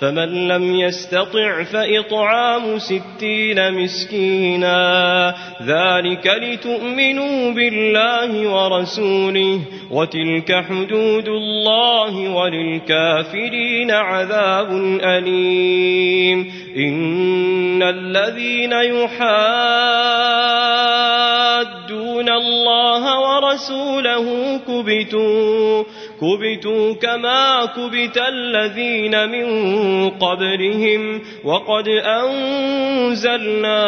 فمن لم يستطع فإطعام ستين مسكينا. ذلك لتؤمنوا بالله ورسوله وتلك حدود الله وللكافرين عذاب أليم. إن الذين يحادون الله ورسوله كبتوا كبتوا كما كبت الذين من قبلهم وقد أنزلنا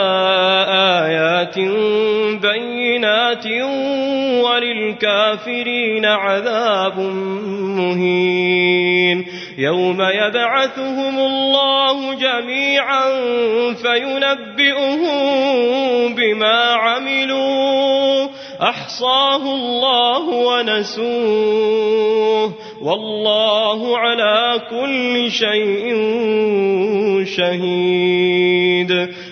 آيات بينات وللكافرين عذاب مهين. يوم يبعثهم الله جميعا فينبئهم بما عملوا أحصاه الله ونسوه والله على كل شيء شهيد.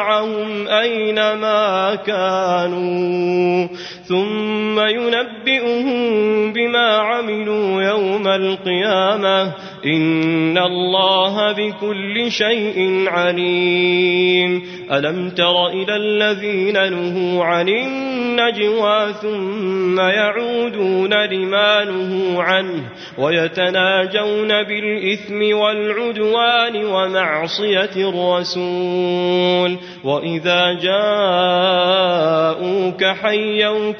معهم أينما كانوا ثم ينبئهم بما عملوا يوم القيامة. إن الله بكل شيء عليم. ألم تر إلى الذين نهوا عن النجوى ثم يعودون لما نهوا عنه ويتناجون بالإثم والعدوان ومعصية الرسول. وإذا جاءوك حيوك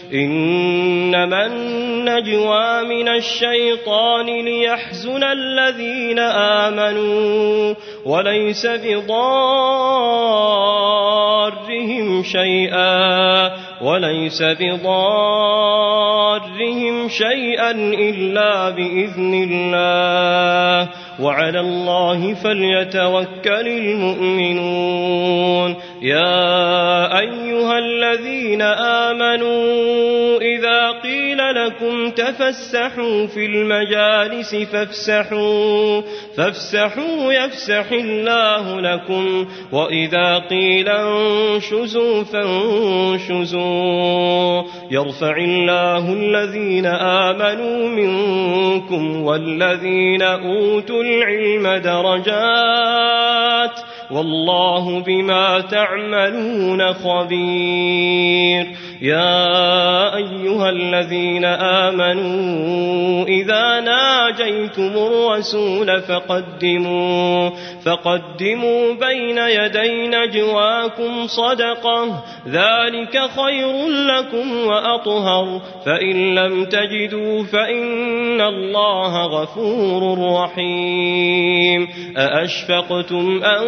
إنما النجوى من الشيطان ليحزن الذين آمنوا وليس بضارهم شيئا وليس بضارهم شيئا إلا بإذن الله. وعلى الله فليتوكل المؤمنون. يا أيها الذين آمنوا إذا قيل لكم تفسحوا في المجالس فافسحوا فافسحوا يفسح الله لكم وإذا قيل انشزوا فانشزوا. يرفع الله الذين آمنوا منكم والذين أوتوا العلم درجات والله بما تعملون خبير. يا أيها الذين آمنوا إذا ناجيتم الرسول فقدموا فقدموا بين يدي نجواكم صدقة ذلك خير لكم وأطهر. فإن لم تجدوا فإن الله غفور رحيم. أأشفقتم أن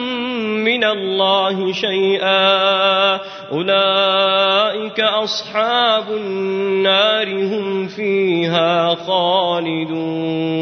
من الله شيئا. أولئك أصحاب النار هم فيها خالدون.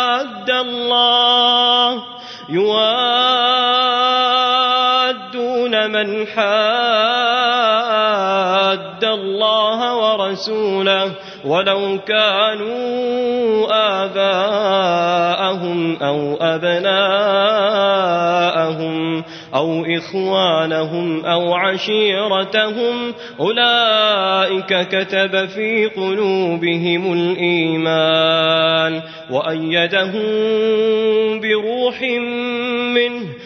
من حاد الله ورسوله ولو كانوا آباءهم أو أبناءهم أو إخوانهم أو عشيرتهم أولئك كتب في قلوبهم الإيمان وأيدهم بروح منه